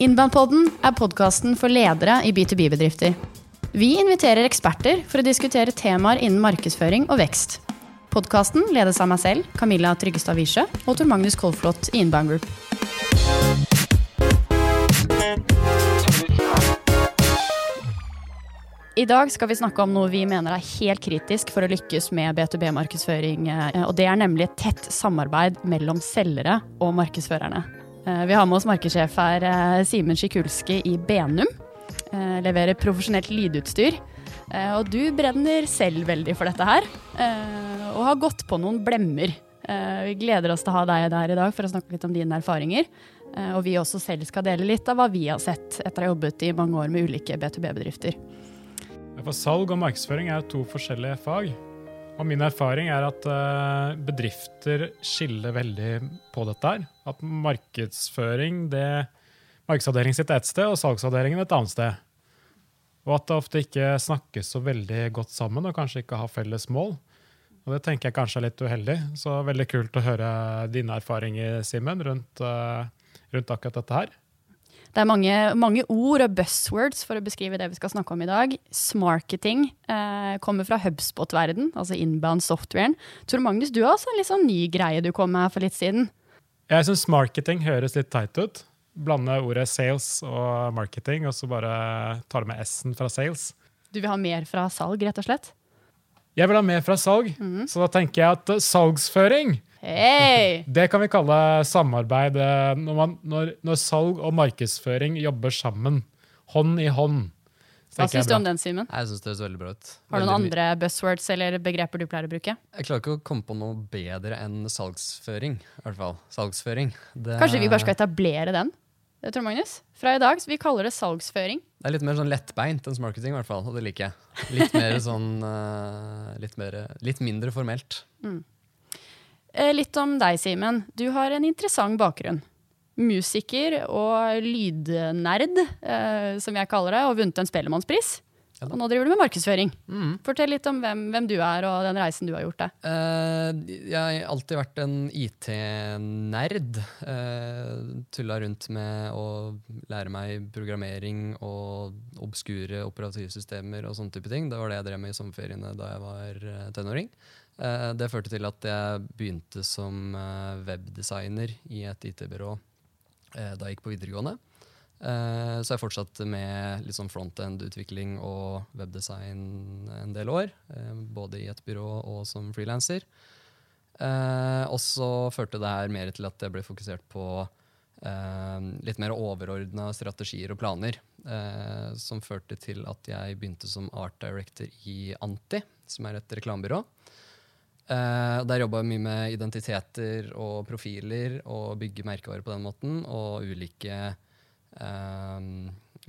Innbandpodden er podkasten for ledere i B2B-bedrifter. Vi inviterer eksperter for å diskutere temaer innen markedsføring og vekst. Podkasten ledes av meg selv, Camilla Tryggestad Wiesche, og Tor Magnus Kolflot i Inbound Group. I dag skal vi snakke om noe vi mener er helt kritisk for å lykkes med B2B-markedsføring. eh, Og det er nemlig et tett samarbeid mellom selgere og markedsførerne. Eh, Vi har med oss markedssjef her, eh, Simen Sjikulski i Benum. Eh, Leverer profesjonelt lydutstyr. Og du brenner selv veldig for dette her, og har gått på noen blemmer. Vi gleder oss til å ha deg der i dag for å snakke litt om dine erfaringer. Og vi også selv skal dele litt av hva vi har sett etter å ha jobbet i mange år med ulike B2B-bedrifter. For Salg og markedsføring er to forskjellige fag. Og min erfaring er at bedrifter skiller veldig på dette her. At markedsføring, det Markedsavdelingen sitter ett sted, og salgsavdelingen et annet sted. Og at det ofte ikke snakkes så veldig godt sammen, og kanskje ikke har felles mål. Og det tenker jeg kanskje er litt uheldig. Så veldig kult å høre dine erfaringer, Simen, rundt, eh, rundt akkurat dette her. Det er mange, mange ord og buzzwords for å beskrive det vi skal snakke om i dag. Smarketing eh, kommer fra HubSpot-verden, altså inbound softwaren. Tor Magnus, du har også en litt sånn ny greie du kom med for litt siden. Jeg syns marketing høres litt teit ut. Blande ordet sales og marketing, og så bare tar med S-en fra sales. Du vil ha mer fra salg, rett og slett? Jeg vil ha mer fra salg, så da tenker jeg at eh, salgsføring hey. det kan vi kalle samarbeid eh, når, man, når, når salg og markedsføring jobber sammen. Hånd i hånd. Hva syns du om den, Simen? Jeg synes det høres veldig bra ut. Har du noen andre buzzwords eller begreper du pleier å bruke? Jeg klarer ikke å komme på noe bedre enn salgsføring. i hvert fall. Salgsføring. Det, Kanskje vi bare skal etablere den? Det tror Magnus. Fra i dag, så vi kaller det salgsføring. Det er litt mer sånn lettbeint enn marketing, i hvert fall, og det liker jeg. Litt mer sånn uh, litt, mer, litt mindre formelt. Eh, Litt om deg, Simen. Du har en interessant bakgrunn. Musiker og lydnerd, eh, som jeg kaller det, og vunnet en Spellemannspris. Ja. Og nå driver du med markedsføring. Mm. Fortell litt om hvem, hvem du er, og den reisen du har gjort. deg. Uh, jeg har alltid vært en IT-nerd. Uh, Tulla rundt med å lære meg programmering og obskure operativsystemer og sånne type ting. Det var det jeg drev med i sommerferiene da jeg var eh, tenåring. Uh, det førte til at jeg begynte som eh, webdesigner i et IT-byrå eh, da jeg gikk på videregående. Eh, så jeg fortsatte med litt sånn frontend-utvikling og webdesign en del år. eh, både i et byrå og som frilanser. Eh, og så førte det her mer til at jeg ble fokusert på eh, litt mer overordna strategier og planer. eh, som førte til at jeg begynte som art director i Anti, som er et reklamebyrå. Eh, der jobba jeg mye med identiteter og profiler og bygge merkevarer på den måten. Og ulike, uh,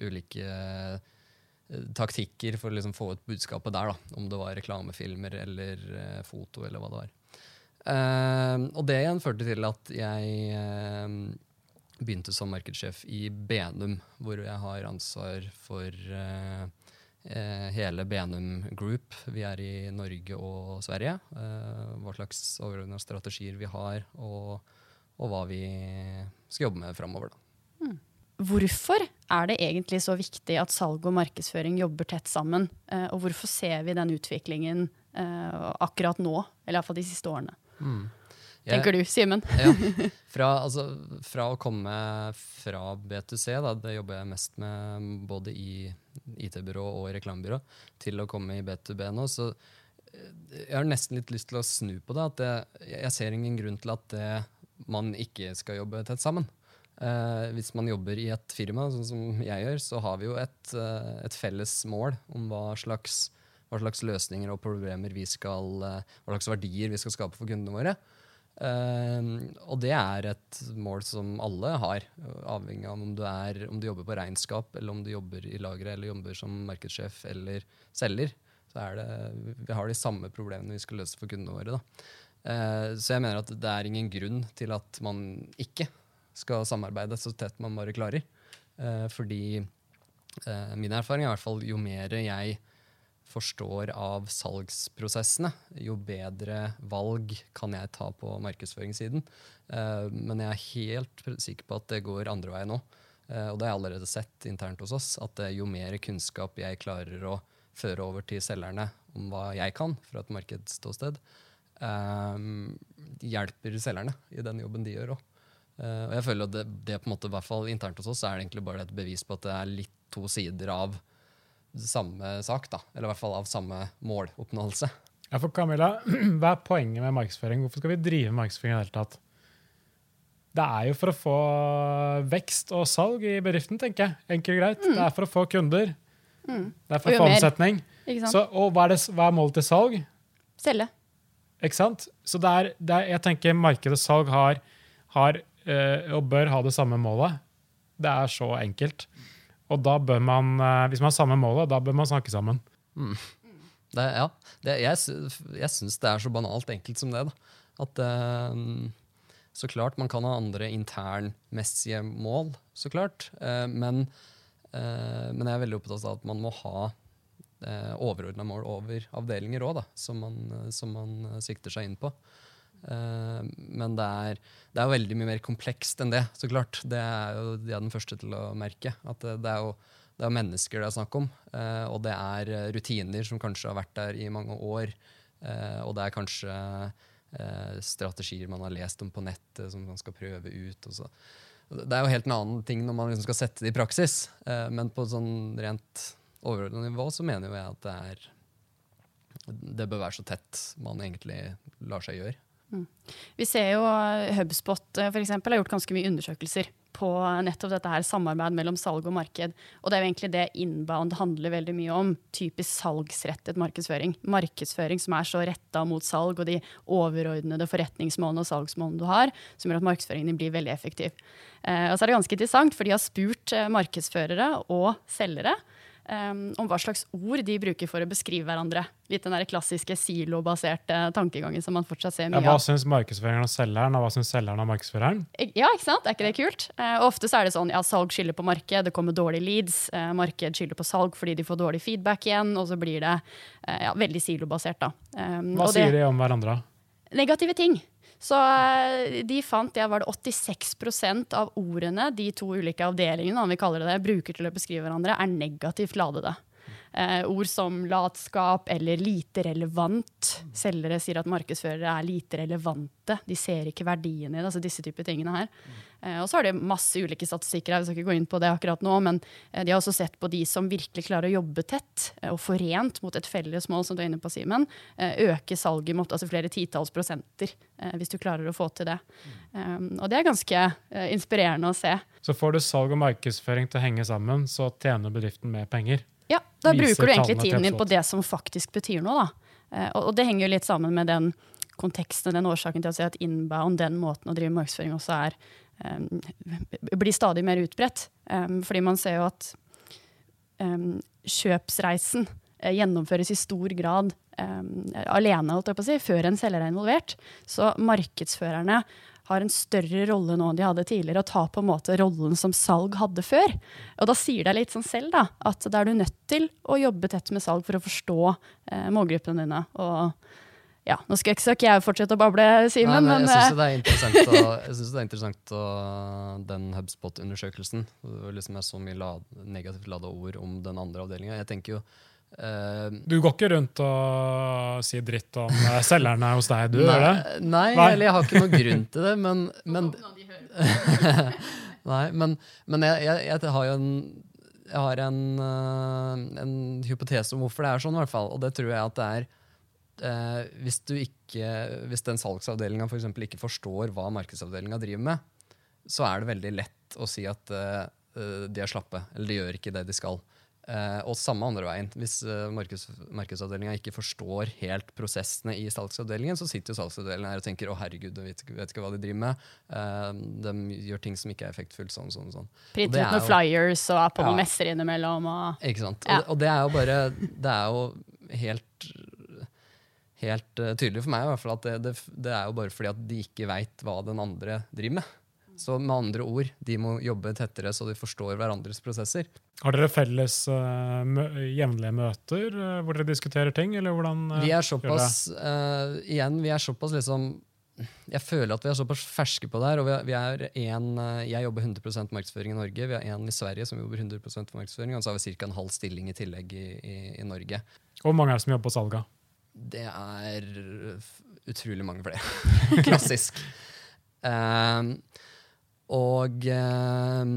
ulike eh, taktikker for å liksom få ut budskapet der. Da, om det var reklamefilmer eller uh, foto eller hva det var. Og det igjen førte til at jeg begynte som markedssjef i Benum, hvor jeg har ansvar for hele Benum Group. Vi er i Norge og Sverige. Eh, hva slags overordna strategier vi har, og, og hva vi skal jobbe med framover. Da. Hvorfor er det egentlig så viktig at salg og markedsføring jobber tett sammen? Eh, Og hvorfor ser vi den utviklingen eh, akkurat nå, eller iallfall de siste årene? Jeg- Tenker du, Simen? Ja. Fra, altså, fra å komme fra B2C, da, det jobber jeg mest med både i IT-byrå og i reklamebyrå, til å komme i B2B nå, så eh, jeg har nesten litt lyst til å snu på det. At det, jeg ser ingen grunn til at det, man ikke skal jobbe tett sammen. Eh, hvis man jobber i et firma, sånn som jeg gjør, så har vi jo et, eh, et felles mål om hva slags, hva slags løsninger og problemer vi skal, eh, hva slags verdier vi skal skape for kundene våre. Eh, og det er et mål som alle har, avhengig av om du, er, om du jobber på regnskap, eller om du jobber i lageret, eller jobber som markedssjef eller selger. Så det, vi har de samme problemene vi skal løse for kundene våre. Eh, så jeg mener at det er ingen grunn til at man ikke skal samarbeide så tett man bare klarer. Uh, fordi min erfaring er i hvert fall jo mer jeg forstår av salgsprosessene, jo bedre valg kan jeg ta på markedsføringssiden. Eh, men jeg er helt sikker på at det går andre veien nå. Eh, og det har jeg allerede sett internt hos oss, at eh, jo mer kunnskap jeg klarer å føre over til selgerne om hva jeg kan fra et markedsståsted, eh, hjelper selgerne i den jobben de gjør òg. Og jeg føler at det, det på en måte, i hvert fall internt hos oss er det egentlig bare et bevis på at det er litt to sider av samme sak. da, Eller i hvert fall av samme måloppnåelse. Ja, for Camilla, Hva er poenget med markedsføring? Hvorfor skal vi drive markedsføring i det hele tatt? Det er jo for å få vekst og salg i bedriften, tenker jeg. Enkelt og greit. Det er for å få kunder. Mm. Det er for å få omsetning. Ikke sant? Så, og hva er, det, hva er målet til salg? Selge. Ikke sant? Så det er, det er, jeg tenker marked og salg har, har øh, og bør ha det samme målet. Det er så enkelt. Og da bør man, eh, hvis man har samme målet, da bør man snakke sammen. Det, ja, det, jeg, jeg syns det er så banalt enkelt som det. Da. At eh, Så klart man kan ha andre internmessige mål, så klart. eh, men, eh, men jeg er veldig opptatt av at man må ha eh, overordna mål over avdelinger òg, som, som man eh, sikter seg inn på. Eh, men det er, det er veldig mye mer komplekst enn det, så klart. Det er jo de er den første til å merke. At det, er jo det er mennesker det er snakk om, eh, og det er eh, rutiner som kanskje har vært der i mange år. og det er kanskje strategier man har lest om på nettet som man skal prøve ut. Det er jo helt en annen ting når man liksom skal sette det i praksis, men på sånn rent overordnet nivå så mener jo jeg at det er det bør være så tett man egentlig lar seg gjøre. Vi ser jo eh, HubSpot eh, for eksempel, har gjort ganske mye undersøkelser på nettopp dette her samarbeid mellom salg og marked. Og det er jo egentlig det inbound handler veldig mye om. Typisk salgsrettet markedsføring. Markedsføring som er så retta mot salg og de overordnede forretningsmålene og salgsmålene du har, som gjør at markedsføringen din blir veldig effektiv. Eh, og så er det ganske interessant, for de har spurt markedsførere og selgere um, om hva slags ord de bruker for å beskrive hverandre. Litt den der klassiske silobaserte tankegangen som man fortsatt ser Ja, mye hva av. syns markedsføreren og selgeren, og hva syns selgeren og markedsføreren? Ja, ikke sant? Er ikke det kult? Uh, ofte så er det sånn, ja, salg skylder på marked, det kommer dårlige leads. Uh, marked skylder på salg fordi de får dårlig feedback igjen, og så blir det uh, ja, veldig silobasert, da. Um, Hva og det- sier de om hverandre? negative ting. Så eh, de fant ja, var det 86% av ordene de to ulike avdelingene om vi kaller det det, bruker til å beskrive hverandre, er negativt ladede. Eh, ord som latskap eller lite relevant. Selgere sier at markedsførere er lite relevante. De ser ikke verdien i det. altså disse typer tingene her. Eh, og så har de masse ulike statistikker. Vi skal ikke gå inn på det akkurat nå, men eh, de har også sett på de som virkelig klarer å jobbe tett eh, og forent mot et felles mål, som du er inne på, Simen. Eh, øke salget mot altså flere titalls prosenter, hvis du klarer å få til det. Um, og det er ganske inspirerende å se. Så får du salg og markedsføring til å henge sammen, så tjener bedriften mer penger. Ja, da bruker du egentlig tiden din på det som faktisk betyr noe. Da. Eh, og, og det henger jo litt sammen med den konteksten, den årsaken til å si at inbound, den måten å drive markedsføring også er, blir stadig mer utbredt. Fordi man ser jo at kjøpsreisen eh, gjennomføres i stor grad alene, holdt jeg på å si, før en selger er involvert. Så markedsførerne har en større rolle nå enn de hadde tidligere, og tar på en måte rollen som salg hadde før. Og da sier det litt sånn selv da, at da er du nødt til å jobbe tett med salg for å forstå eh, målgruppene dine. Og ja, nå skal ikke, ikke jeg fortsette å bable, Simen, men jeg syns eh, det er interessant, å, jeg synes det er interessant å, den HubSpot-undersøkelsen. det liksom er så mye la, negativt lada ord om den andre avdelinga. Jeg tenker jo Du går ikke rundt og sier dritt om eh, selgerne hos deg, du Nei, det? Nei, Nei. eller jeg har ikke noe grunn til det, men, men Nei, men, men jeg, jeg, jeg har jo en jeg har en, eh, en hypotese om hvorfor det er sånn, i hvert fall. Og det tror jeg at det er eh, hvis, du ikke, hvis den salgsavdelinga for ikke forstår hva markedsavdelinga driver med, så er det veldig lett å si at eh, eh, de er slappe, eller de gjør ikke det de skal. Eh, og samme andre veien. Hvis uh, markeds, markedsavdelinga ikke forstår helt prosessene i salgsavdelingen, så sitter jo salgsavdelingen her og tenker å herregud, de vet, vet ikke hva de driver med. Eh, de gjør ting som ikke er effektfullt. sånn, sånn, sånn. Printer ut noen flyers og er på noen messer innimellom. Og, Ikke sant? Ja. Og, og det er jo bare Det er jo helt Helt eh, tydelig for meg i hvert fall at det, det, det er jo bare fordi at de ikke veit hva den andre driver med. Så med andre ord, de må jobbe tettere så de forstår hverandres prosesser. Har dere felles uh, mø jevnlige møter uh, hvor dere diskuterer ting, eller hvordan uh, Vi er såpass uh, Igjen, vi er såpass liksom jeg føler at vi er såpass ferske på det her. og vi er, vi er en, Jeg jobber 100% markedsføring i Norge. Vi har en i Sverige som jobber 100 for markedsføring, og så har vi ca. en halv stilling i tillegg i, i, i Norge. Hvor mange er det som jobber på salga? Det er utrolig mange flere. Klassisk. Um, og eh,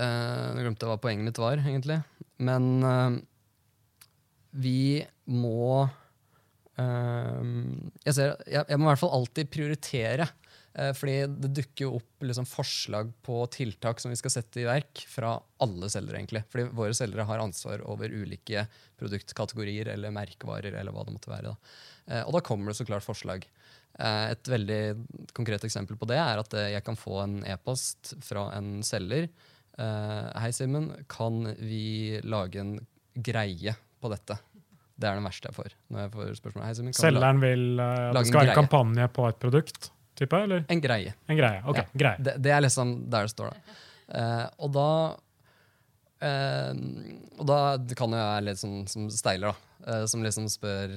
uh, Nå glemte hva poenget mitt var, egentlig. Men eh, vi må Ehm, jeg, ser, jeg, jeg, må i hvert fall alltid prioritere. Eh, fordi det dukker jo opp liksom, forslag på tiltak som vi skal sette i verk fra alle selgere. egentlig. Fordi våre selgere har ansvar over ulike produktkategorier eller merkevarer. eller hva det måtte være. Da. Uh, og da kommer det så klart forslag. Uh, et veldig konkret eksempel på det er at jeg kan få en e-post fra en selger. Hei, Simen, kan vi lage en greie på dette? Det er den verste jeg får. når jeg får spørsmål. Hei, Selgeren vil uh, det skal være en kampanje på et produkt? Type, eller? En greie. En greie, ok, ja. greie. Det, det, er liksom der det står. da. Uh, og da uh, Og da kan jo jeg litt sånn som steiler, da. Uh, som liksom spør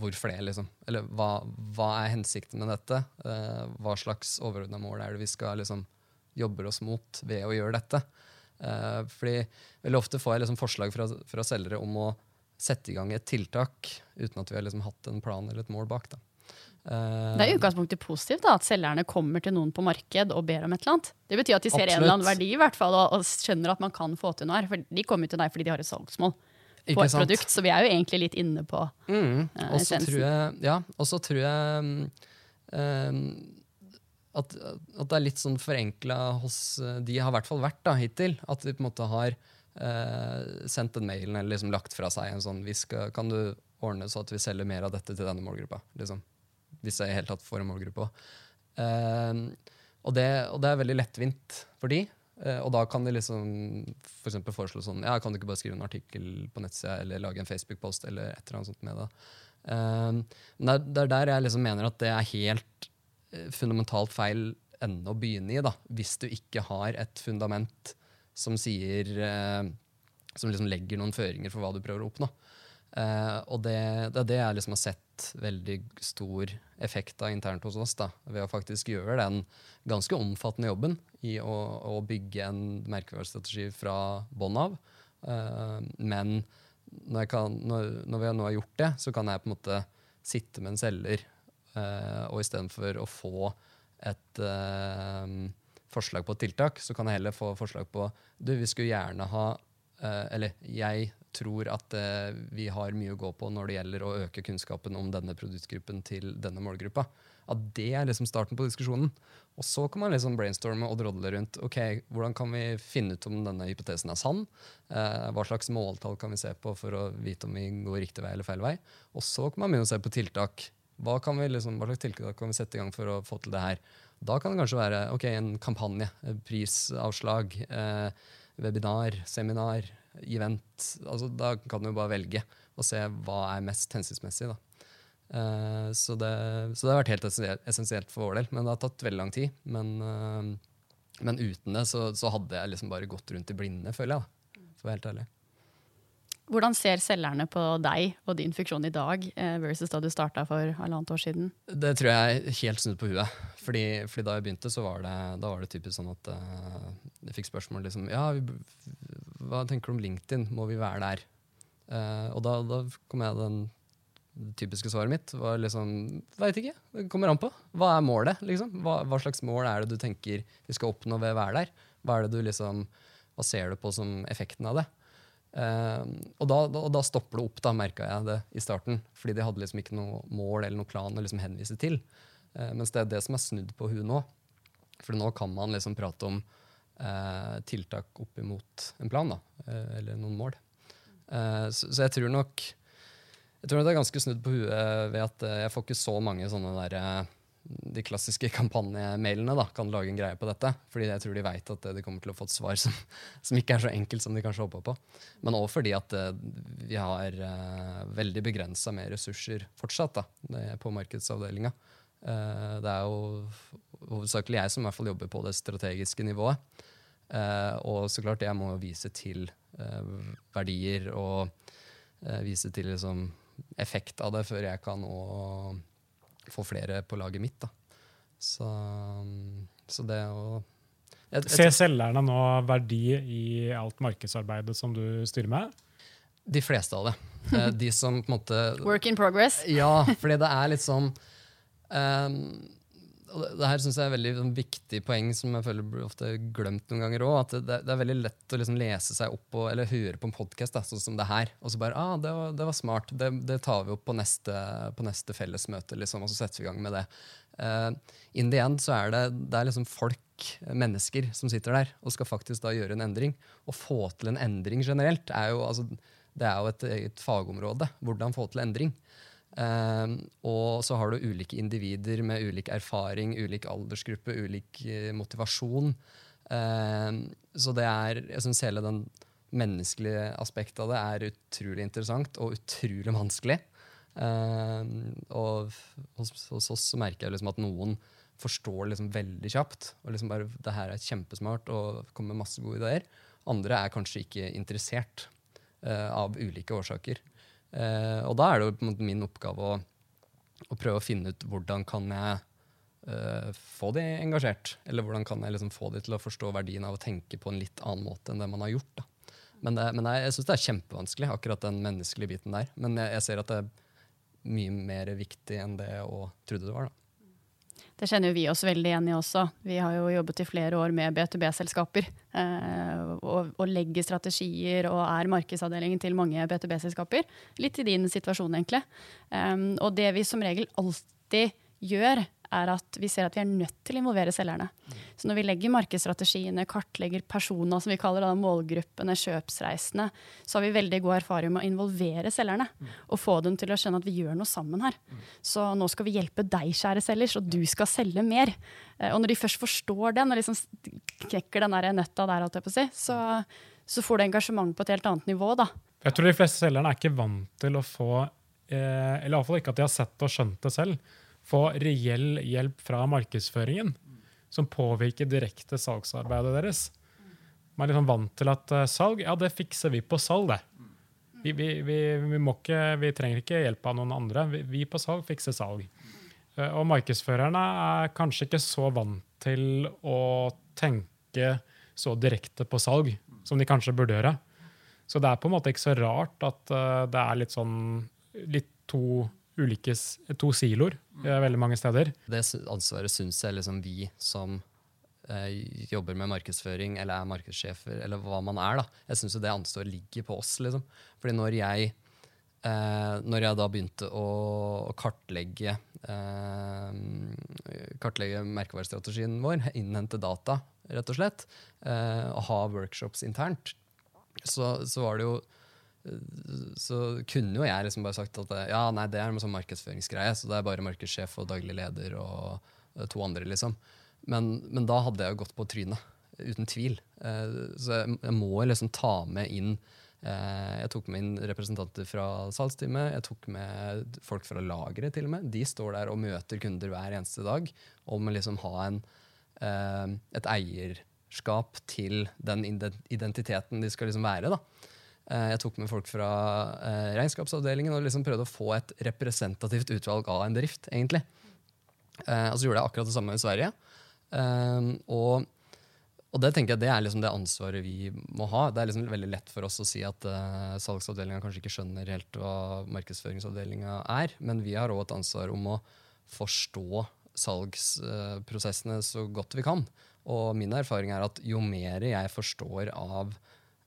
hvorfor det, liksom. Eller hva, hva, er hensikten med dette? hva slags overordna mål er det vi skal liksom jobbe oss mot ved å gjøre dette? Uh, fordi Veldig ofte får jeg liksom forslag fra, fra, selgere om å sette i gang et tiltak uten at vi har liksom hatt en plan eller et mål bak. Da. Uh, det er i utgangspunktet positivt da, at selgerne kommer til noen på marked og ber om et eller annet. Det betyr at de ser absolutt. en eller annen verdi i hvert fall, og, og, skjønner at man kan få til noe her. For de kommer til deg fordi de har et salgsmål på et produkt. Så vi er jo egentlig litt inne på mm. uh, og så tror jeg, ja, og så tror jeg um, at, at, det er litt sånn forenkla hos eh, De har i hvert fall vært da, hittil. At de på en måte har uh, sendt en mail eller liksom lagt fra seg en sånn skal, Kan du ordne så at vi selger mer av dette til denne målgruppa? Liksom. Hvis jeg i hele tatt får en målgruppe. Uh, og, det, og, det, er veldig lettvint for de. Eh, og da kan de liksom for foreslå sånn Ja, kan du ikke bare skrive en artikkel på nettsida eller lage en Facebook-post eller et eller annet sånt med det. Men det, er, er der jeg liksom mener at det er helt Eh, fundamentalt feil ende å begynne i, da, hvis du ikke har et fundament som sier eh, Som liksom legger noen føringer for hva du prøver å oppnå. Og det, det, er det jeg liksom har sett veldig stor effekt av internt hos oss, da, ved å faktisk gjøre den ganske omfattende jobben i å, å bygge en merkevarestrategi fra bånn av. Uh, men når, kan, når, når vi nå har gjort det, så kan jeg på en måte sitte med en selger Uh, og istedenfor å få et uh, forslag på et tiltak, så kan jeg heller få forslag på du, vi skulle gjerne ha Eller jeg tror at vi har mye å gå på når det gjelder å øke kunnskapen om denne produktgruppen til denne målgruppa. At det er liksom starten på diskusjonen. Og så kan man liksom brainstorme og drodle rundt. ok, Hvordan kan vi finne ut om denne hypotesen er sann? hva slags måltall kan vi se på for å vite om vi går riktig vei eller feil vei? Og så kan man begynne å se på tiltak hva, liksom, hva, slags tiltak kan vi sette i gang for å få til det her? Da kan det kanskje være ok, en kampanje, prisavslag, eh, webinar, seminar, event. Altså, da kan du bare velge og se hva er mest hensiktsmessig. Eh, så, det, så, det, har vært helt essensielt for vår del. Men det har tatt veldig lang tid. Men, uh, men uten det så, så, hadde jeg liksom bare gått rundt i blinde, føler jeg. Da, for å være helt ærlig. Hvordan ser selgerne på deg og din funksjon i dag eh, versus da du starta for halvannet år siden? Det tror jeg er helt snudd på huet. Fordi, fordi, da jeg begynte, så var det, var det typisk sånn at uh, jeg fikk spørsmål liksom Ja, vi, hva tenker du om LinkedIn? Må vi være der? Uh, og da, da, kom jeg den det typiske svaret mitt var liksom Veit ikke. Det kommer an på. Hva er målet? liksom? Hva, hva, slags mål er det du tenker vi skal oppnå ved å være der? Hva er det du liksom, hva ser du på som effekten av det? Uh, og, da, da, da, stopper det opp, da, merka jeg det i starten. Fordi de hadde liksom ikke noe mål eller noen plan å liksom henvise til. Uh, mens det er det som er snudd på huet nå. For nå kan man liksom prate om uh, tiltak opp imot en plan, da, eh, eller noen mål. Så, så, jeg tror nok jeg tror det er ganske snudd på huet ved at jeg får ikke så mange sånne der de klassiske kampanjemailene kan lage en greie på dette. Fordi jeg tror de veit at de kommer til å få et svar som, som, ikke er så enkelt som de kanskje håpa på. Men òg fordi at uh, vi har uh, veldig begrensa med ressurser fortsatt da, på markedsavdelinga. Det er jo hovedsakelig jeg som i hvert fall jobber på det strategiske nivået. og så klart jeg må vise til verdier og vise til liksom, effekt av det før jeg kan nå få flere på laget mitt. Da. Så, så det å Ser selgerne nå verdi i alt markedsarbeidet som du styrer med? De fleste av det. Eh, De som på en måte Work in progress. Ja, fordi det er litt sånn ehm, og det, her synes jeg er et veldig sånn, viktig poeng som jeg føler blir ofte glemt noen ganger òg. At det, det er veldig lett å liksom lese seg opp på, eller høre på en podkast sånn som det her, og så bare ah, det, var, det var smart. Det, det tar vi opp på neste, på neste fellesmøte, liksom, og så setter vi i gang med det. Uh, in the end så er det, det er liksom folk, mennesker, som sitter der og skal faktisk da gjøre en endring. Å få til en endring generelt er jo, altså, det er jo et eget fagområde. Hvordan få til endring. Um, og så har du ulike individer med ulik erfaring, ulik aldersgruppe, ulik uh, motivasjon. Um, så det er, jeg syns hele den menneskelige aspektet av det er utrolig interessant og utrolig vanskelig. Um, og hos, oss merker jeg liksom at noen forstår liksom veldig kjapt. og liksom bare, det her er kjempesmart og kommer med masse gode ideer. Andre er kanskje ikke interessert uh, av ulike årsaker. Eh, og da er det jo på en måte min oppgave å, å prøve å finne ut hvordan kan jeg eh, få de engasjert. Eller hvordan kan jeg liksom få de til å forstå verdien av å tenke på en litt annen måte enn det man har gjort. Da. Men, det, men jeg, jeg syns det er kjempevanskelig, akkurat den menneskelige biten der. Men jeg, jeg ser at det er mye mer viktig enn det jeg trodde det var. da. Det kjenner jo vi oss veldig igjen i også. Vi har jo jobbet i flere år med B2B-selskaper. Eh, og, og, legger strategier og er markedsavdelingen til mange B2B-selskaper. Litt i din situasjon, egentlig. Um, og det vi som regel alltid gjør, er at vi ser at vi er nødt til å involvere selgerne. Så når vi legger markedsstrategiene, kartlegger personer, som vi kaller det, målgruppene, kjøpsreisene, så har vi veldig god erfaring med å involvere selgerne. Og få dem til å skjønne at vi gjør noe sammen her. Så nå skal vi hjelpe deg, kjære selger, så du skal selge mer. Eh, og når de først forstår den, og liksom knekker den der nøtta der, si, så, så, får du engasjement på et helt annet nivå. da. Jeg tror de fleste selgerne er ikke vant til å få eh, Eller iallfall ikke at de har sett og skjønt det selv få reell hjelp fra markedsføringen som påvirker direkte salgsarbeidet deres. Man er liksom vant til at uh, salg, ja, det fikser vi på salg, det. Vi, vi, vi, ikke, vi trenger ikke hjelp av noen andre. Vi, på salg fikser salg. Uh, og markedsførerne er kanskje ikke så vant til å tenke så direkte på salg som de kanskje burde gjøre. Så det er på en måte ikke så rart at uh, det er litt sånn litt to ulike, to siloer eh, veldig mange steder. Det ansvaret syns jeg liksom vi som eh, jobber med markedsføring eller er markedssjefer, eller hva man er, da, jeg syns det ansvaret ligger på oss. liksom. Fordi når jeg, eh, når jeg da begynte å, å kartlegge, eh, kartlegge merkevarestrategien vår, innhente data, rett og slett, eh, og ha workshops internt, så, så var det jo så kunne jo jeg liksom bare sagt at ja, nei, det er en sånn markedsføringsgreie, så det er bare markedssjef og daglig leder og eh, to andre, liksom. Men, men da hadde jeg jo gått på trynet, uten tvil. Eh, så jeg, jeg må liksom ta med inn eh, Jeg tok med inn representanter fra salgsteamet, jeg tok med folk fra lageret, til og med. De står der og møter kunder hver eneste dag om å liksom ha en, et eierskap til den identiteten de skal liksom være. da. Eh, jeg tok med folk fra eh, regnskapsavdelingen og liksom prøvde å få et representativt utvalg av en bedrift. egentlig. Eh, og så gjorde jeg akkurat det samme i Sverige. Og, og det tenker jeg det er liksom det ansvaret vi må ha. Det er liksom veldig lett for oss å si at uh, salgsavdelinga kanskje ikke skjønner helt hva markedsføringsavdelinga er, men vi har òg et ansvar om å forstå salgsprosessene så godt vi kan. Og min erfaring er at jo mer jeg forstår av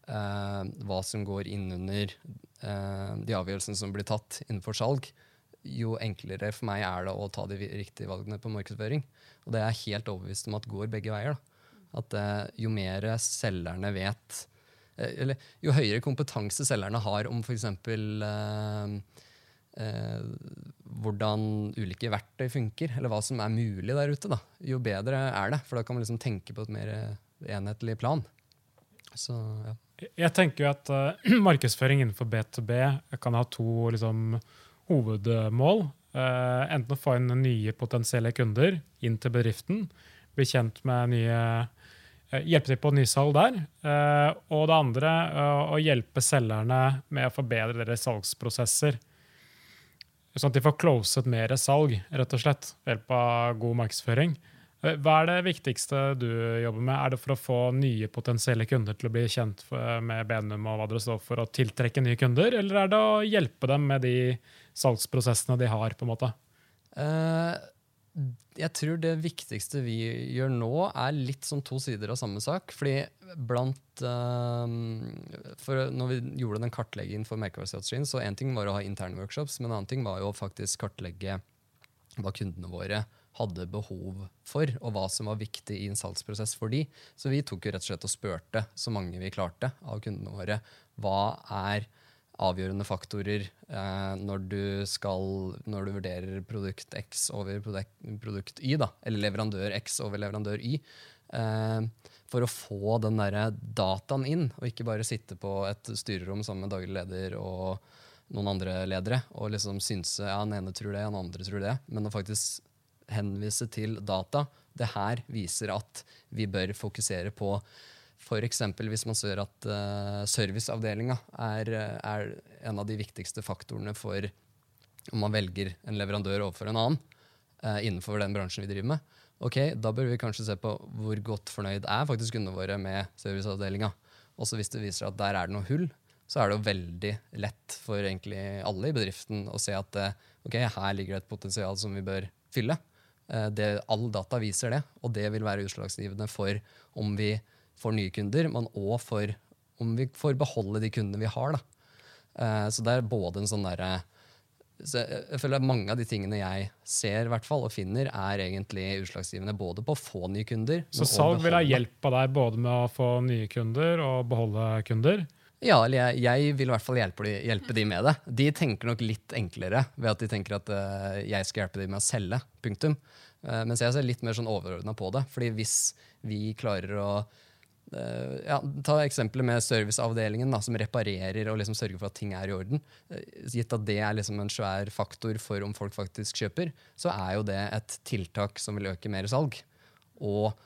hva som går innunder eh, de avgjørelsene som blir tatt innenfor salg, jo enklere for meg er det å ta de riktige valgene på markedsføring. Og det er jeg helt overbevist om at går begge veier. Da. At eh, jo mer selgerne vet eh, Eller jo høyere kompetanse selgerne har om f.eks. Eh, eh, hvordan ulike verktøy funker, eller hva som er mulig der ute, da, jo bedre er det. For da kan man liksom tenke på et mer enhetlig plan. Så, ja. Jeg tenker jo at uh, markedsføring innenfor B2B kan ha to liksom, hovedmål. Uh, enten å få inn nye potensielle kunder inn til bedriften, bli kjent med nye uh, Hjelpe til på nysalg der. og det andre å hjelpe selgerne med å forbedre deres salgsprosesser. Sånn at de får closet mer salg, rett og slett, ved hjelp av god markedsføring. Eh, hva er det viktigste du jobber med? Er det for å få nye potensielle kunder til å bli kjent med Benum og hva dere står for, å tiltrekke nye kunder, eller er det å hjelpe dem med de salgsprosessene de har? på en måte? Uh, jeg tror det viktigste vi gjør nå, er litt som to sider av samme sak. fordi blant for Når vi gjorde den kartleggingen for merkevarestrategien, så én ting var å ha interne workshops, men en annen ting var jo faktisk kartlegge hva kundene våre hadde behov for, og hva som var viktig i en salgsprosess for de. Så vi tok jo rett og slett og spurte så mange vi klarte av kundene våre hva er avgjørende faktorer eh, når, du skal, når du vurderer produkt X over produkt, produkt Y, da, eller leverandør X over leverandør Y, eh, for å få den der dataen inn, og ikke bare sitte på et styrerom sammen med daglig leder og noen andre ledere og liksom synse ja, den ene tror det, den andre tror det, men å faktisk henvise til data. Det her viser at vi bør fokusere på F.eks. hvis man ser at uh, serviceavdelinga er, er, en av de viktigste faktorene for om man velger en leverandør overfor en annen uh, innenfor den bransjen vi driver med. Ok, Da bør vi kanskje se på hvor godt fornøyd er faktisk kundene våre med serviceavdelinga. Også hvis det viser at der er det noe hull, så er det jo veldig lett for egentlig alle i bedriften å se at uh, ok, her ligger det et potensial som vi bør fylle. Det, all data viser det, og det vil være utslagsgivende for om vi får nye kunder, men òg for om vi får beholde de kundene vi har. Da. så det er både en sånn derre så jeg, føler at Mange av de tingene jeg ser hvert fall, og finner, er egentlig utslagsgivende både på å få nye kunder Så salg vil ha hjelp av deg både med å få nye kunder og beholde kunder? Ja, eller jeg, jeg vil i hvert fall hjelpe de, hjelpe de, med det. De tenker nok litt enklere ved at de tenker at uh, jeg skal hjelpe de med å selge. punktum. Uh, mens jeg ser litt mer sånn overordna på det. fordi hvis vi klarer å Uh, ja, ta eksempelet med serviceavdelingen, da, som reparerer og liksom sørger for at ting er i orden. Gitt at det er liksom en svær faktor for om folk faktisk kjøper, så er jo det et tiltak som vil øke mer salg. Og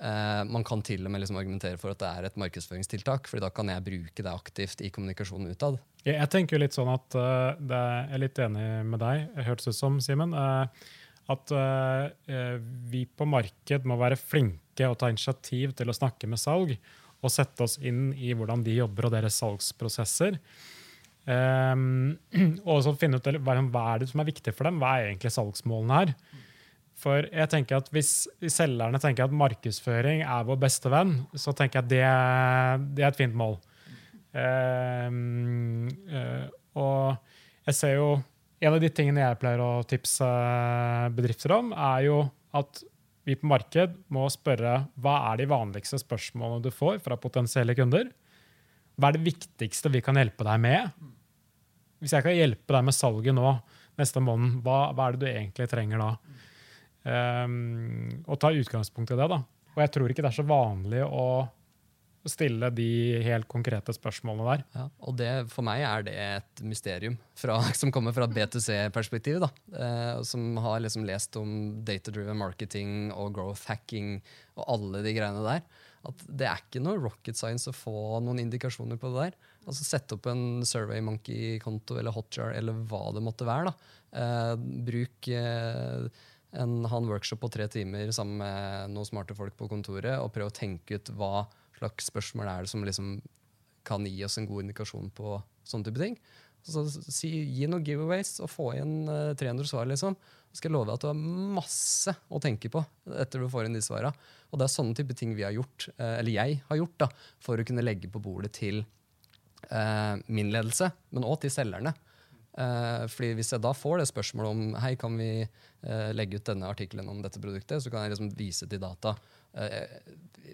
uh, man kan til og med liksom argumentere for at det er et markedsføringstiltak, for da kan jeg bruke det aktivt i kommunikasjonen utad. Jeg, jeg tenker jo litt sånn at det er, Jeg er litt enig med deg, hørtes ut som, Simen. at vi på marked må være flinke og ta initiativ til å snakke med salg og sette oss inn i hvordan de jobber og deres salgsprosesser. Og så finne ut hva er det som er viktig for dem. Hva er egentlig salgsmålene her? For jeg tenker at Hvis selgerne tenker at markedsføring er vår beste venn, så tenker jeg at det, det er et fint mål. Uh, uh, og jeg ser jo En av de tingene jeg pleier å tipse bedrifter om, er jo at vi på marked må spørre hva er de vanligste spørsmålene du får fra potensielle kunder. Hva er det viktigste vi kan hjelpe deg med? Hvis jeg kan hjelpe deg med salget nå neste måned, hva, hva er det du egentlig trenger da? Um, og ta utgangspunkt i det. da. Og jeg tror ikke det er så vanlig å stille de helt konkrete spørsmålene der. Ja, og det, For meg er det et mysterium fra, som kommer fra et B2C-perspektiv. Eh, som har liksom lest om data-driven marketing og growth hacking og alle de greiene der. At det er ikke noe rocket science å få noen indikasjoner på det der. Altså Sette opp en SurveyMonkey-konto eller Hotjar eller hva det måtte være. da. Eh, bruk eh, en, ha en workshop på tre timer sammen med noen smarte folk på kontoret og prøve å tenke ut hva slags spørsmål er det som liksom kan gi oss en god indikasjon på sånne type ting. Så si, Gi noen giveaways og få inn uh, eh, 300 svar. liksom. Så skal jeg love deg at du har masse å tenke på etter du får inn de svara. Og det er sånne type ting vi har gjort, uh, eller jeg har gjort da, for å kunne legge på bordet til uh, min ledelse, men òg til selgerne. Uh, fordi Hvis jeg da får det spørsmålet om hei, kan vi legge ut denne artikkelen om dette produktet, så kan jeg liksom vise til data.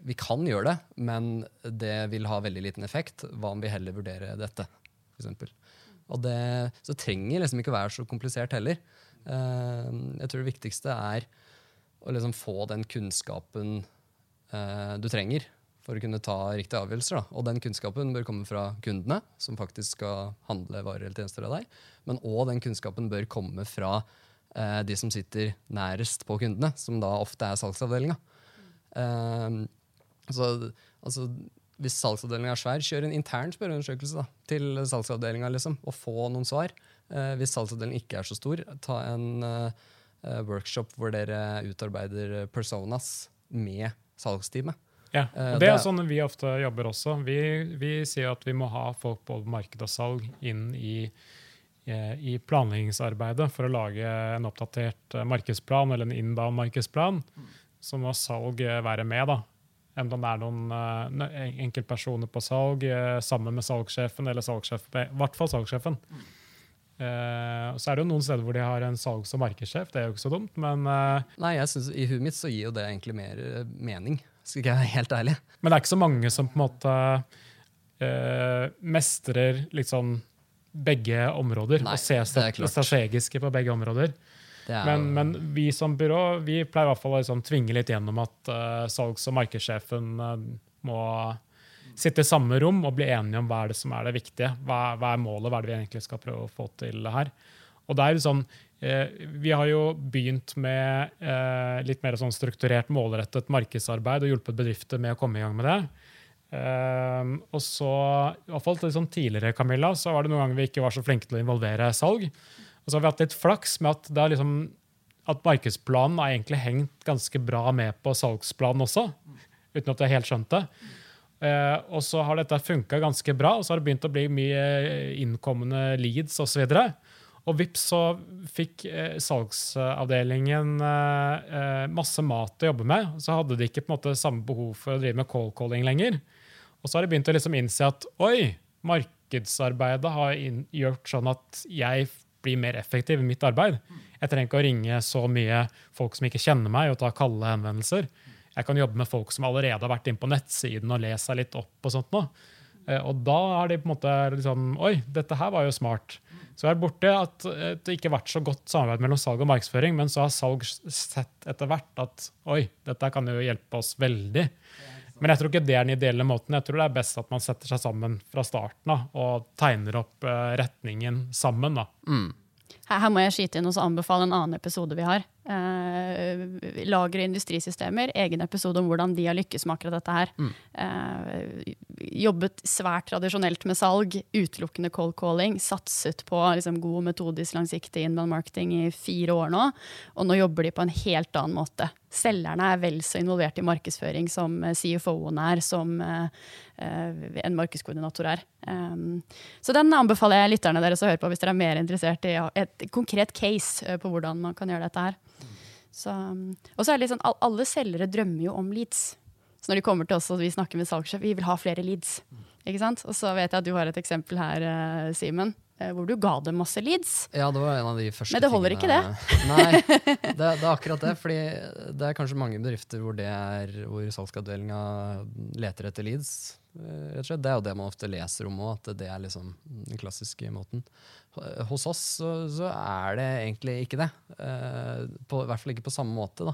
vi kan gjøre det, men det vil ha veldig liten effekt. Hva om vi heller vurderer dette? For eksempel. Og det, så trenger liksom ikke være så komplisert heller. Uh, jeg tror det viktigste er å liksom få den kunnskapen uh, du trenger for å kunne ta riktige avgjørelser. Da. Og den kunnskapen bør komme fra kundene, som faktisk skal handle varer eller tjenester av deg. Men òg den kunnskapen bør komme fra eh, de som sitter nærest på kundene, som da ofte er salgsavdelinga. så altså, hvis salgsavdelinga er svær, kjør en intern spørreundersøkelse til salgsavdelinga liksom, og få noen svar. Eh, hvis salgsavdelingen ikke er så stor, ta en eh, eh, workshop hvor dere utarbeider personas med salgsteamet. Ja, Eh, og Det er sånn vi ofte jobber også. Vi, vi sier at vi må ha folk på marked og salg inn i, eh, i planleggingsarbeidet for å lage en oppdatert eh, markedsplan eller en inbound markedsplan. Så må salg være med. da. Enten det er noen enkeltpersoner på salg sammen med salgssjefen, eller salgssjefen, i hvert fall salgssjefen. Uh, så er det jo noen steder hvor de har en salgs- og markedssjef. Det er jo ikke så dumt, men uh Nei, jeg synes, I huet mitt så gir jo det egentlig mer uh, mening, skal ikke jeg være helt ærlig. Men det er ikke så mange som på en måte eh, mestrer liksom begge områder Nei, og ser er strategiske på begge områder. Er Men, men vi som byrå vi pleier i hvert fall å liksom tvinge litt gjennom at uh, salgs- og markedssjefen uh, må sitte i samme rom og bli enige om hva er det som er det viktige. Hva, hva er målet, hva er det vi egentlig skal prøve å få til her. Og det er jo sånn, Vi har jo begynt med eh, litt mer sånn strukturert, målrettet markedsarbeid og hjulpet bedrifter med å komme i gang med det. Eh, og så, i hvert fall sånn tidligere, Camilla, så var det noen ganger vi ikke var så flinke til å involvere salg. Og så har vi hatt litt flaks med at, det er liksom, at markedsplanen har egentlig hengt ganske bra med på salgsplanen også, uten at jeg helt skjønte det. Eh, og så har dette funka ganske bra, og så har det begynt å bli mye eh, innkommende leads osv. Og, så og vips så fikk eh, salgsavdelingen eh, eh, masse mat å jobbe med. Så hadde de ikke på en måte samme behov for å drive med cold calling lenger. Og så har de begynt å liksom innse at oi, markedsarbeidet har gjort sånn at jeg blir mer effektiv i mitt arbeid. Jeg trenger ikke å ringe så mye folk som ikke kjenner meg, og ta kalde henvendelser. Jeg kan jobbe med folk som allerede har vært inne på nettsiden og lest seg litt opp. Og sånt nå. Eh, Og da har de på en måte liksom Oi, dette her var jo smart. Så er borte at det ikke har vært så godt samarbeid mellom salg og markedsføring, men så har salg sett etter hvert at oi, dette kan jo hjelpe oss veldig. Men jeg tror ikke det er den ideelle måten. Jeg tror det er best at man setter seg sammen fra starten og tegner opp eh, retningen sammen. da. Mm. Her, her må jeg skyte inn og anbefale en annen episode vi har. Eh, lager- og industrisystemer. Egen episode om hvordan de har lykkes med akkurat dette her. Eh, jobbet svært tradisjonelt med salg, utelukkende cold calling. Satset på liksom, god metodisk langsiktig inbound marketing i fire år nå. Og nå jobber de på en helt annen måte. Selgerne er vel så involvert i markedsføring som eh, CFO-en er, som eh, eh, en markedskoordinator er. Um, så den anbefaler jeg lytterne deres å høre på hvis dere er mer interessert i et konkret case på hvordan man kan gjøre dette her. Så, um, og så er det litt sånn, alle selgere drømmer jo om leads. Så når de kommer til oss og vi snakker med salgssjef, vi vil ha flere leads. Ikke sant? Og så vet jeg at du har et eksempel her, eh, Simen, eh, hvor du ga dem masse leads. Ja, det var en av de første Men det holder tingene- Nei, det, det er akkurat det. fordi det er kanskje mange bedrifter hvor, det er, hvor salgsavdelinga leter etter leads. eh. Det er jo det man ofte leser om òg, at det er liksom den klassiske måten. Hos oss så, så er det egentlig ikke det. Eh, På, I hvert fall ikke på samme måte.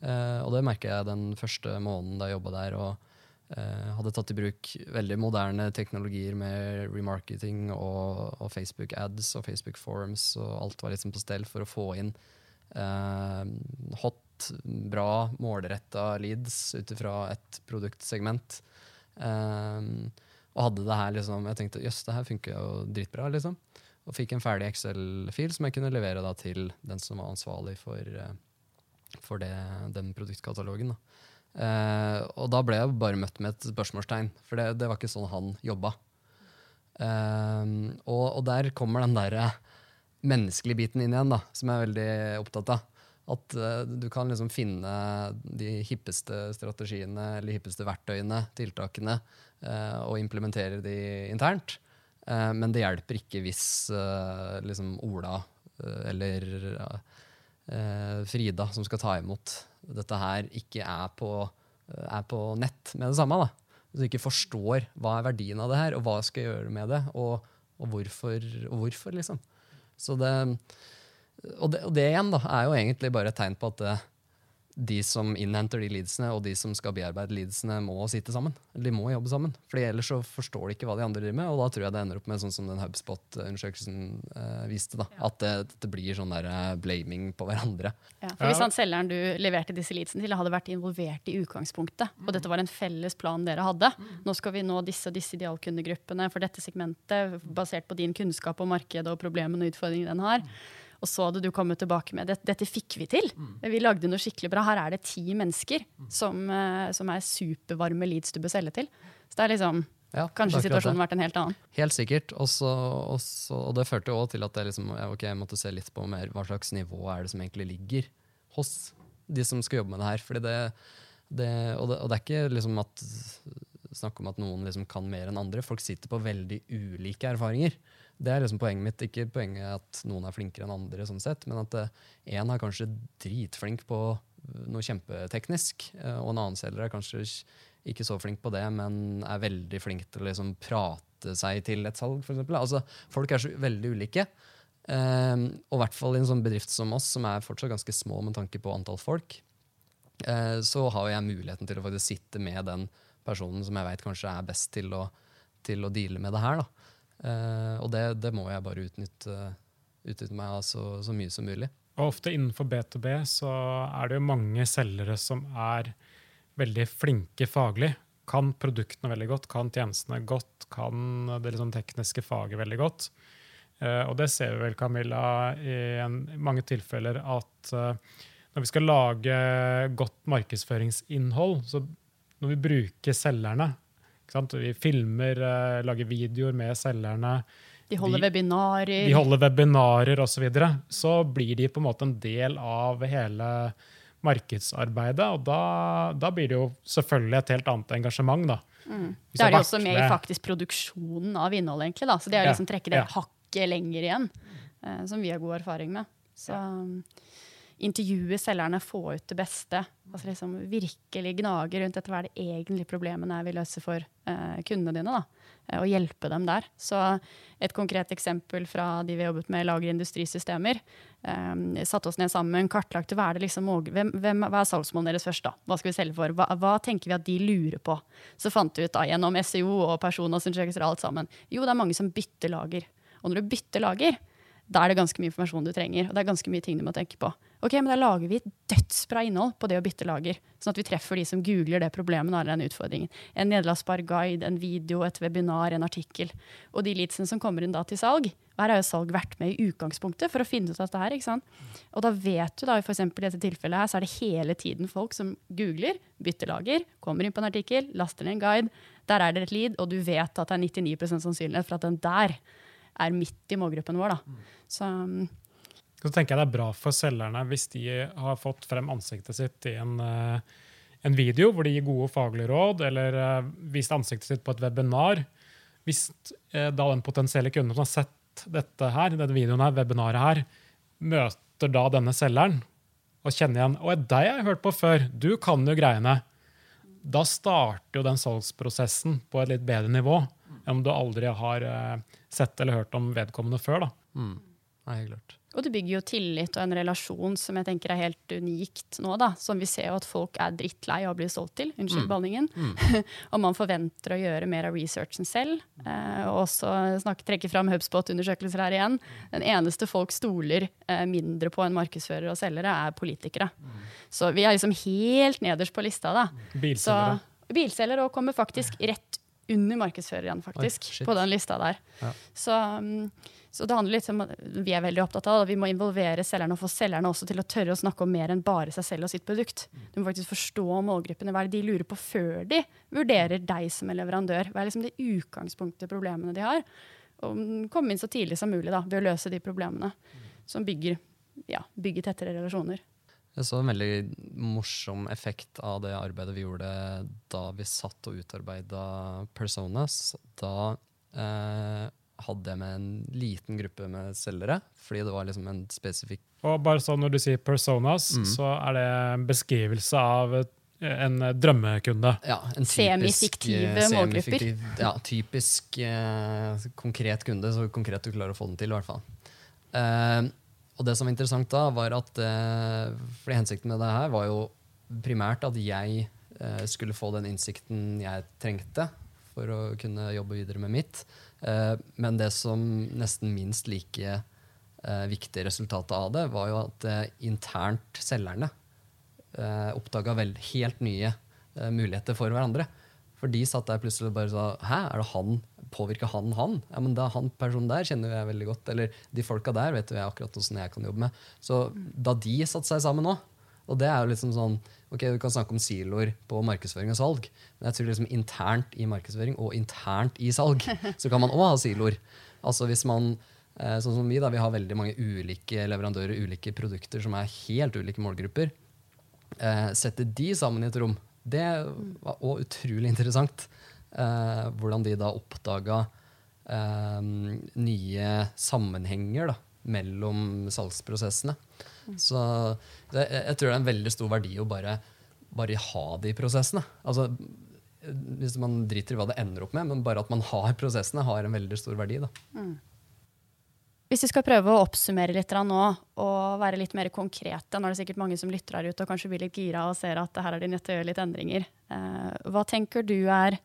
Eh, og det merker jeg den første måneden da jeg jobba der. og eh, hadde tatt i bruk veldig moderne teknologier med remarketing og, og Facebook ads og Facebook forums, og alt var liksom på stell for å få inn eh, hot, bra, målretta leads ut ifra et produktsegment. Eh, og hadde det her liksom Jeg tenkte jøss, det her funker jo dritbra, liksom. Og fikk en ferdig Excel-fil som jeg kunne levere da til den som var ansvarlig for, eh, for det, den produktkatalogen. da. Eh, og da ble jeg bare møtt med et spørsmålstegn, for det, det var ikke sånn han jobba. Eh, og, og der kommer den der eh, menneskelige biten inn igjen, da, som jeg er veldig opptatt av. At eh, du kan liksom finne de hippeste strategiene eller hippeste verktøyene, tiltakene, eh, og implementere de internt. Eh, men det hjelper ikke hvis eh, liksom Ola eh, eller Frida, som skal ta imot dette her, ikke er på, er på nett med det samme. da. Hvis du ikke forstår hva er verdien av det her, og hva skal jeg gjøre med det, og, og, hvorfor, og hvorfor, liksom. Så det, og, det, og det igjen da, er jo egentlig bare et tegn på at det, de som innhenter de leadsene, og de som skal bearbeide leadsene, må sitte sammen. De må jobbe sammen. Fordi ellers så forstår de ikke hva de andre driver med, og da tror jeg det ender opp med sånn som den HubSpot-undersøkelsen eh, viste. da, At det, det blir sånn der eh, blaming på hverandre. Ja, for Hvis han selgeren du leverte disse leadsene til, hadde vært involvert i utgangspunktet, og dette var en felles plan dere hadde Nå skal vi nå disse og disse idealkundegruppene for dette segmentet, basert på din kunnskap om markedet og problemene og utfordringene den har. Og så hadde du kommet tilbake med dette, dette fikk vi til. Mm. Vi lagde noe skikkelig bra. Her er det ti mennesker mm. som, uh, som, er supervarme leads du bør selge til. Så det er liksom ja, Kanskje situasjonen vært en helt annen. Helt sikkert. Også, også, og det førte jo til at jeg, liksom, okay, jeg måtte se litt på mer hva slags nivå er det som egentlig ligger hos de som skal jobbe med det her. Fordi det, det, og, det og det er ikke liksom at snakk om at noen liksom kan mer enn andre. Folk sitter på veldig ulike erfaringer. Det er liksom poenget mitt. Ikke poenget at noen er flinkere enn andre, sånn sett, men at én eh, er kanskje dritflink på noe kjempeteknisk, eh, og en annen selger er kanskje ikke så flink på det, men er veldig flink til å liksom prate seg til et salg, f.eks. Altså, folk er så veldig ulike. Og i hvert fall i en sånn bedrift som oss, som er fortsatt ganske små med tanke på antall folk, så har jeg muligheten til å faktisk sitte med den personen som jeg vet kanskje er best til å, til å deale med det her. da. Uh, og det, det, må jeg bare utnytte, utnytte meg av så, så, mye som mulig. Og ofte innenfor B2B så er det jo mange selgere som er veldig flinke faglig. Kan produktene veldig godt, kan tjenestene godt, kan det liksom tekniske faget veldig godt. Uh, og det ser vi vel, Camilla, i en, mange tilfeller at uh, når vi skal lage godt markedsføringsinnhold, så når vi bruker selgerne vi filmer, uh, lager videoer med selgerne. De holder de, webinarer. De holder webinarer osv. Så, videre. så blir de på en måte en del av hele markedsarbeidet. Og da, da blir det jo selvfølgelig et helt annet engasjement. da. Mm. Da er de også med i faktisk produksjonen av innholdet, egentlig. da. Så det er liksom trekke det ja. hakket lenger igjen, uh, som vi har god erfaring med. Så... Ja intervjue selgerne, få ut det beste. Altså liksom virkelig gnage rundt etter hva er det egentlig problemene er vi løser for eh, kundene dine. da, eh, Og hjelpe dem der. Så et konkret eksempel fra de vi har jobbet med, lager industrisystemer. Eh, satte oss ned sammen, kartlagte hva er, det liksom, hvem, hvem, hva er salgsmålene deres først. da, Hva skal vi selge for? Hva, hva, tenker vi at de lurer på? Så fant vi ut da, gjennom SEO og personer alt sammen. Jo, det er mange som bytter lager. Og når du bytter lager, da er det ganske mye informasjon du trenger. Og det er ganske mye ting du må tenke på. Ok, men Da lager vi dødsbra innhold på det å bytte lager. Sånn at vi treffer de som googler det problemet eller den utfordringen. En nederlandsbar guide, en video, et webinar, en artikkel. Og de leadsene som kommer inn da til salg. Her har jo salg vært med i utgangspunktet for å finne ut av dette her. ikke sant? Og da vet du da, for i dette tilfellet her, så er det hele tiden folk som googler, bytter lager, kommer inn på en artikkel, laster ned en guide. Der er det et lead, og du vet at det er 99% sannsynlighet for at den der er midt i målgruppen vår. Da. Så, um, så tenker jeg det er bra for selgerne hvis de har fått frem ansiktet sitt i en, uh, en video hvor de gir gode faglige råd, eller uh, vist ansiktet sitt på et webinar. Hvis uh, da den potensielle kunden som har sett dette her, denne videoen her, webinaret her, møter da denne selgeren og kjenner igjen og deg har jeg hørt på før, du kan jo greiene. Da starter jo den salgsprosessen på et litt bedre nivå om du aldri har sett eller hørt om vedkommende før. da. Mm. Nei, klart. Og det bygger jo tillit og en relasjon som jeg tenker er helt unikt nå. da, Som vi ser jo at folk er drittlei av å bli solgt til. Unnskyld mm. behandlingen. Mm. og man forventer å gjøre mer av researchen selv. Eh, og også snakke, trekke fram HubSpot-undersøkelser her igjen. Den eneste folk stoler eh, mindre på enn markedsførere og selgere, er politikere. Mm. Så vi er liksom helt nederst på lista. da. Bilselgere. Så, bilselgere og kommer faktisk rett under markedsføreren, faktisk, Oi, på den lista der. Ja. Så, um, så, det handler litt om at vi er veldig opptatt av at vi må involvere selgerne og få selgerne også til å tørre å snakke om mer enn bare seg selv og sitt produkt. Du må faktisk forstå målgruppene. Hva er det de lurer på før de vurderer deg som en leverandør? Hva er liksom det utgangspunktet problemene de har? Og komme inn så tidlig som mulig da, ved å løse de problemene som bygger, ja, bygger tettere relasjoner. Jeg så en veldig morsom effekt av det arbeidet vi gjorde da vi satt og utarbeida Personas. Da eh, hadde jeg med en liten gruppe med selgere, fordi det var liksom en spesifikk Og bare sånn Når du sier personas, mm. så er det en beskrivelse av en drømmekunde. Ja, en Semifiktive eh, målgrupper. Ja, typisk eh, konkret kunde, så konkret du klarer å få den til. i hvert fall. Eh, og det som var interessant da, var at eh, fordi hensikten med det her var jo primært at jeg eh, skulle få den innsikten jeg trengte for å kunne jobbe videre med mitt. Eh, men det som nesten minst like eh, viktig resultatet av det, var jo at eh, internt selgerne eh, oppdaga helt nye eh, muligheter for hverandre. For de satt der plutselig og bare sa Hæ, er det han? Påvirker han han? Ja, men da han personen der kjenner jeg veldig godt. Eller de folka der vet jo jeg akkurat åssen jeg kan jobbe med. Så da de satte seg sammen nå, og det er jo liksom sånn ok, Du kan snakke om siloer på markedsføring og salg, men jeg tror liksom internt i markedsføring og internt i salg så kan man òg ha siloer. Altså hvis man, eh, sånn som Vi da, vi har veldig mange ulike leverandører, ulike produkter som er helt ulike målgrupper. Eh, Sette de sammen i et rom, det var òg utrolig interessant. Eh, hvordan de da oppdaga eh, nye sammenhenger da, mellom salgsprosessene. Så det, jeg tror det er en veldig stor verdi å bare, bare ha de prosessene. Altså, hvis man driter i hva det ender opp med, men bare at man har prosessene, har en veldig stor verdi. Da. Hvis vi skal prøve å oppsummere litt nå, og være litt mer konkrete, nå er det sikkert mange som lytter her ute og kanskje blir litt gira og ser at her er de nødt til å gjøre litt endringer. Eh, hva tenker du er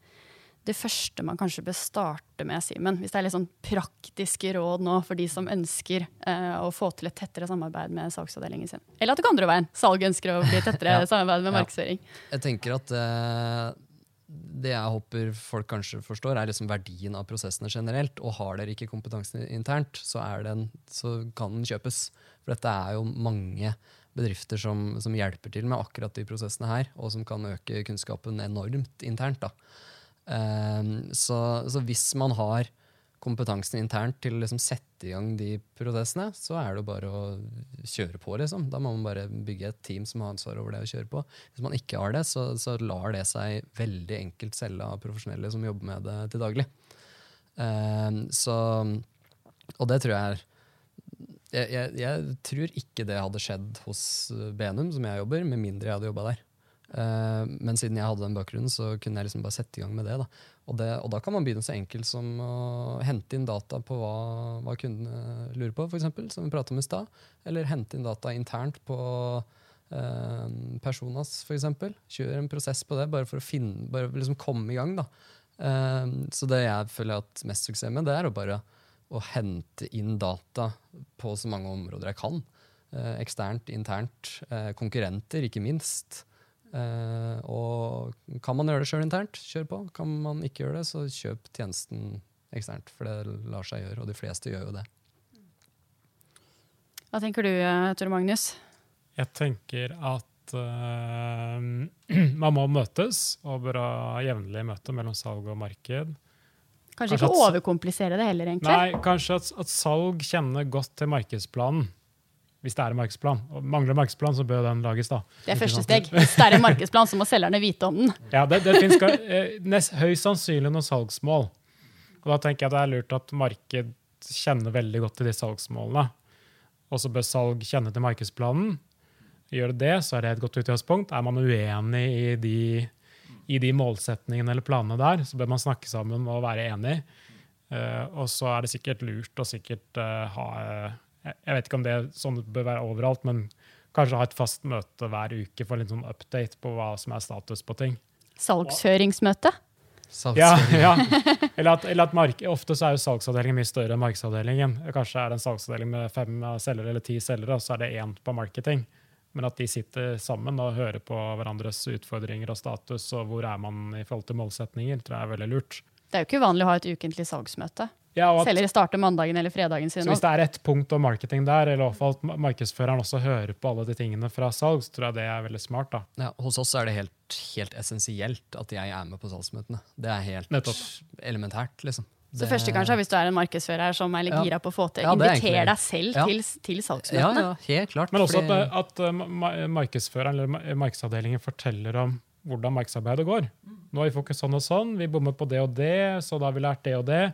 det første man kanskje bør starte med, Simen? Hvis det er litt sånn praktiske råd nå for de som ønsker eh, å få til et tettere samarbeid med salgsavdelingen sin. Eller at det kan andre veien. Salg ønsker å bli tettere Ja. samarbeid med Ja. markedsføring. Jeg tenker at eh, det jeg håper folk kanskje forstår, er liksom verdien av prosessene generelt. Og har dere ikke kompetansen internt, så, er den, så kan den kjøpes. For dette er jo mange bedrifter som, som hjelper til med akkurat de prosessene her, og som kan øke kunnskapen enormt internt. da. Ehm, så, så hvis man har kompetansen internt til å liksom sette i gang de prosessene, så er det jo bare å kjøre på. liksom. Da må man bare bygge et team som har ansvar over det å kjøre på. Hvis man ikke har det, så, så lar det seg veldig enkelt selge av profesjonelle som jobber med det til daglig. Ehm, så, og det tror jeg er jeg, jeg, jeg tror ikke det hadde skjedd hos Benum, som jeg jobber, med mindre jeg hadde jobba der. Eh, men siden jeg hadde den bakgrunnen, så kunne jeg liksom bare sette i gang med det. Da. Og, det, og da kan man begynne så enkelt som å hente inn data på hva, hva kundene lurer på, for eksempel, som vi pratet om i stad. Eller hente inn data internt på eh, Personas, f.eks. Kjør en prosess på det, bare for å finne, bare liksom komme i gang. Da. Eh, så det jeg føler at mest suksess med, det er å bare å hente inn data på så mange områder jeg kan. Eh, eksternt, internt. Eh, konkurrenter, ikke minst. Eh, og kan man gjøre det sjøl internt, kjør på. Kan man ikke gjøre det, så kjøp tjenesten eksternt. For det lar seg gjøre, og de fleste gjør jo det. Hva tenker du, eh, Tore Magnus? Jeg tenker at uh, man må møtes, og bør ha jevnlig møte mellom salg og marked. Kanskje Kanskje ikke at- overkomplisere det heller, egentlig? Nei, kanskje at, at salg kjenner godt til markedsplanen. Hvis det er en markedsplan. Og mangler markedsplan, så bør den lages, da. Det er første steg. Hvis det er en markedsplan, så må selgerne vite om den. Ja, det, det finnes eh, nest, høyst sannsynlig noen salgsmål. Og da tenker jeg det er lurt at marked kjenner veldig godt til de salgsmålene. Og så bør salg kjenne til markedsplanen. Gjør det det, så er det et godt utgangspunkt. Er man uenig i de, i de målsetningene eller planene der, så bør man snakke sammen og være enig. Eh, og så er det sikkert lurt å sikkert eh, ha Jeg vet ikke om det sånn det bør være overalt, men kanskje ha et fast møte hver uke for litt sånn update på hva som er status på ting. Salgshøringsmøte. Ja, ja. Eller at, eller at mark Ofte så er jo salgsavdelingen mye større enn markedsavdelingen. Kanskje er det en salgsavdeling med fem selgere eller ti selgere, og så er det én på marketing. Men at de sitter sammen og hører på hverandres utfordringer og status, og hvor er man i forhold til målsetninger, tror jeg er veldig lurt. Det er jo ikke uvanlig å ha et ukentlig salgsmøte. Ja, og at, Selger starter mandagen eller fredagen sin. så hvis det er ett punkt om marketing der, eller i hvert fall at markedsføreren også hører på alle de tingene fra salg, så tror jeg det er veldig smart. da. Ja, hos oss er det helt, helt essensielt at jeg er med på salgsmøtene. Det er helt Nettopp. elementært, liksom. Så Det- første kanskje hvis du er en markedsfører som er litt Ja. gira på å få til, Ja, er inviter egentlig- deg selv Ja. til, til salgsmøtene. ja, helt klart. Men også at, fordi- at uh, markedsføreren eller markedsavdelingen forteller om hvordan markedsarbeidet går. Nå har vi fokus sånn og sånn, vi bommer på det og det, så da har vi lært det og det.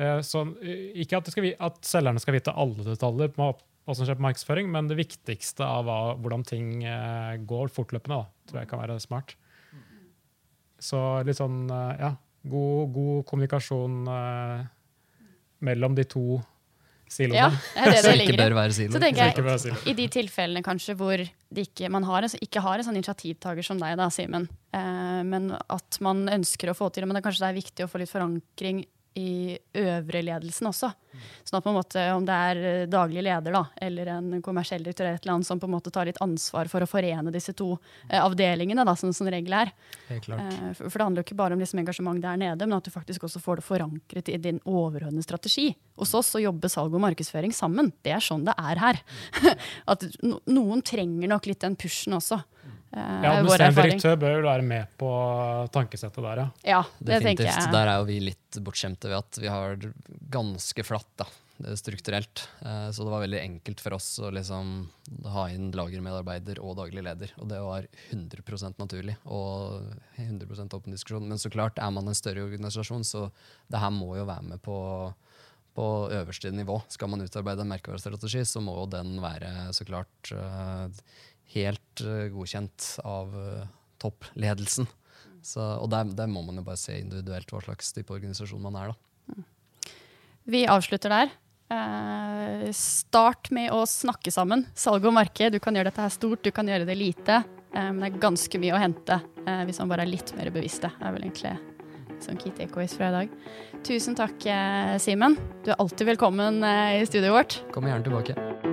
Eh, Så, eh, ikke at, det skal at selgerne skal vite alle detaljer på hva som skjer på markedsføring, men det viktigste av hva, hvordan ting eh, går fortløpende, da, tror jeg kan være smart. Så litt sånn, ja, god, god kommunikasjon eh, mellom de to siloene. Ja, det er det det ikke ligger bør være silo. Så tenker jeg, i de tilfellene kanskje hvor det ikke, man har en, ikke har en sånn initiativtaker som deg, da, Simen, eh, men at man ønsker å få til det, men det kanskje det er viktig å få litt forankring i øvre ledelsen også. Sånn at på en måte, om det er eh, daglig leder da, eller en kommersiell direktør eller et eller annet, som på en måte tar litt ansvar for å forene disse to eh, avdelingene, da, som, som regel er. Eh, For for det handler jo ikke bare om liksom engasjement der nede, men at du faktisk også får det forankret i din overordnede strategi. Hos oss så jobber salg og markedsføring sammen. Det er sånn det er her. At no noen trenger nok litt den pushen også. Eh, Ja, er vår Administrerende direktør bør jo være med på tankesettet der, ja. Ja, det tenker Definitivt. jeg. Der er jo vi litt bortskjemte ved at vi har ganske flatt da, det er strukturelt. Eh, Så det var veldig enkelt for oss å liksom ha inn lagermedarbeider og daglig leder. Og det var 100% naturlig og 100% åpen diskusjon. Men så klart, er man en større organisasjon, så det her må jo være med på på øverste nivå. Skal man utarbeide en merkevarestrategi, så må den være så klart eh, helt eh, godkjent av eh, toppledelsen. Så, og der, der må man jo bare se individuelt hva slags type organisasjon man er. da. Vi avslutter der. Eh, start med å snakke sammen. Salg og marked. Du kan gjøre dette her stort, du kan gjøre det lite. Eh, men det er ganske mye å hente eh, hvis man bare er litt mer bevisste. er vel egentlig som Kitty Ekois fra i dag. Tusen takk, Simen. Du er alltid velkommen i studioet vårt. Kommer gjerne tilbake.